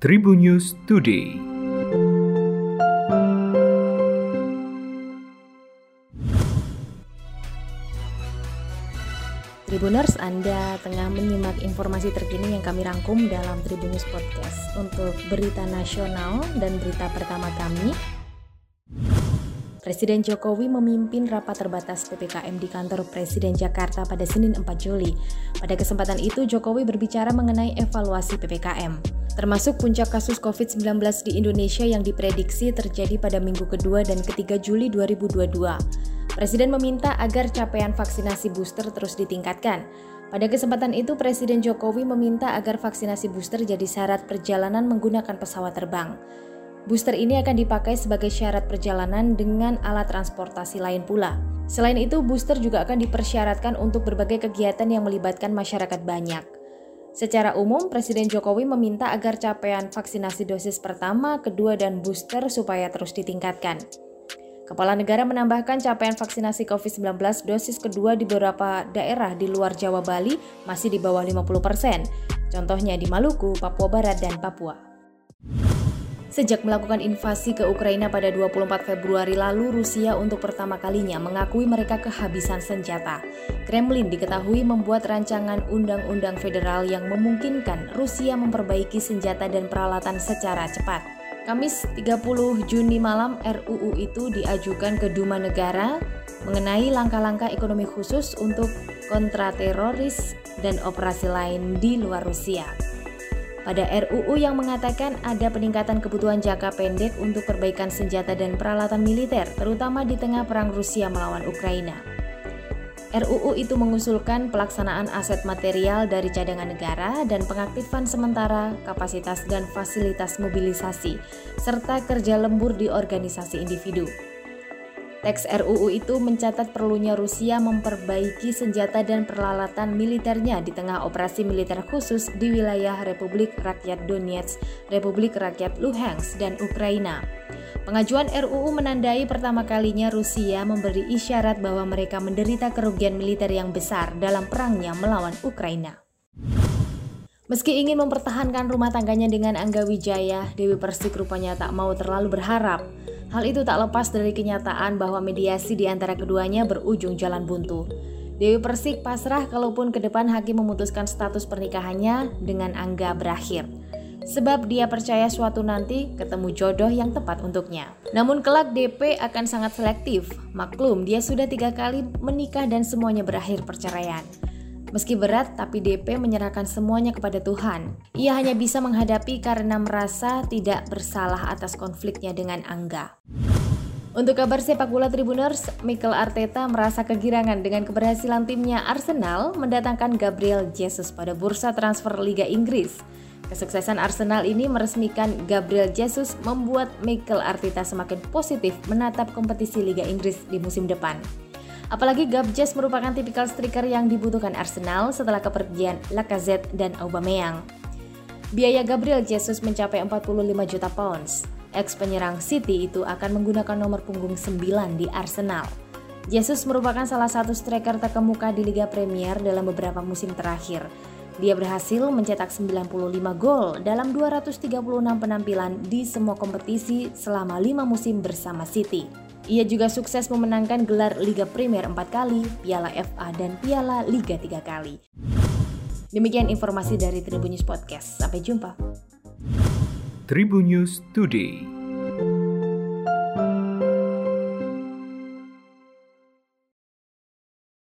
Tribun News Today. Tribuners, Anda tengah menyimak informasi terkini yang kami rangkum dalam Tribun Podcast. Untuk berita nasional dan berita pertama kami, Presiden Jokowi memimpin rapat terbatas PPKM di kantor Presiden Jakarta pada Senin 4 Juli. Pada kesempatan itu, Jokowi berbicara mengenai evaluasi PPKM, termasuk puncak kasus COVID-19 di Indonesia yang diprediksi terjadi pada minggu kedua dan ketiga Juli 2022. Presiden meminta agar capaian vaksinasi booster terus ditingkatkan. Pada kesempatan itu, Presiden Jokowi meminta agar vaksinasi booster jadi syarat perjalanan menggunakan pesawat terbang. Booster ini akan dipakai sebagai syarat perjalanan dengan alat transportasi lain pula. Selain itu, booster juga akan dipersyaratkan untuk berbagai kegiatan yang melibatkan masyarakat banyak. Secara umum, Presiden Jokowi meminta agar capaian vaksinasi dosis pertama, kedua, dan booster supaya terus ditingkatkan. Kepala negara menambahkan capaian vaksinasi COVID-19 dosis kedua di beberapa daerah di luar Jawa Bali masih di bawah 50 persen, contohnya di Maluku, Papua Barat, dan Papua. Sejak melakukan invasi ke Ukraina pada 24 Februari lalu, Rusia untuk pertama kalinya mengakui mereka kehabisan senjata. Kremlin diketahui membuat rancangan undang-undang federal yang memungkinkan Rusia memperbaiki senjata dan peralatan secara cepat. Kamis 30 Juni malam RUU itu diajukan ke Duma Negara mengenai langkah-langkah ekonomi khusus untuk kontrateroris dan operasi lain di luar Rusia pada RUU yang mengatakan ada peningkatan kebutuhan jangka pendek untuk perbaikan senjata dan peralatan militer, terutama di tengah perang Rusia melawan Ukraina. RUU itu mengusulkan pelaksanaan aset material dari cadangan negara dan pengaktifan sementara kapasitas dan fasilitas mobilisasi, serta kerja lembur di organisasi individu. Teks RUU itu mencatat perlunya Rusia memperbaiki senjata dan peralatan militernya di tengah operasi militer khusus di wilayah Republik Rakyat Donetsk, Republik Rakyat Luhansk, dan Ukraina. Pengajuan RUU menandai pertama kalinya Rusia memberi isyarat bahwa mereka menderita kerugian militer yang besar dalam perangnya melawan Ukraina. Meski ingin mempertahankan rumah tangganya dengan Angga Wijaya, Dewi Persik rupanya tak mau terlalu berharap. Hal itu tak lepas dari kenyataan bahwa mediasi di antara keduanya berujung jalan buntu. Dewi Persik pasrah kalaupun ke depan hakim memutuskan status pernikahannya dengan Angga berakhir. Sebab dia percaya suatu nanti ketemu jodoh yang tepat untuknya. Namun kelak DP akan sangat selektif. Maklum dia sudah tiga kali menikah dan semuanya berakhir perceraian. Meski berat, tapi DP menyerahkan semuanya kepada Tuhan. Ia hanya bisa menghadapi karena merasa tidak bersalah atas konfliknya dengan Angga. Untuk kabar sepak bola Tribuners, Mikel Arteta merasa kegirangan dengan keberhasilan timnya Arsenal mendatangkan Gabriel Jesus pada bursa transfer Liga Inggris. Kesuksesan Arsenal ini meresmikan Gabriel Jesus membuat Mikel Arteta semakin positif menatap kompetisi Liga Inggris di musim depan. Apalagi Gabjes merupakan tipikal striker yang dibutuhkan Arsenal setelah kepergian Lacazette dan Aubameyang. Biaya Gabriel Jesus mencapai 45 juta pounds. Ex penyerang City itu akan menggunakan nomor punggung 9 di Arsenal. Jesus merupakan salah satu striker terkemuka di Liga Premier dalam beberapa musim terakhir. Dia berhasil mencetak 95 gol dalam 236 penampilan di semua kompetisi selama 5 musim bersama City. Ia juga sukses memenangkan gelar Liga Premier 4 kali, Piala FA dan Piala Liga 3 kali. Demikian informasi dari Tribun News Podcast. Sampai jumpa. Tribun News Today.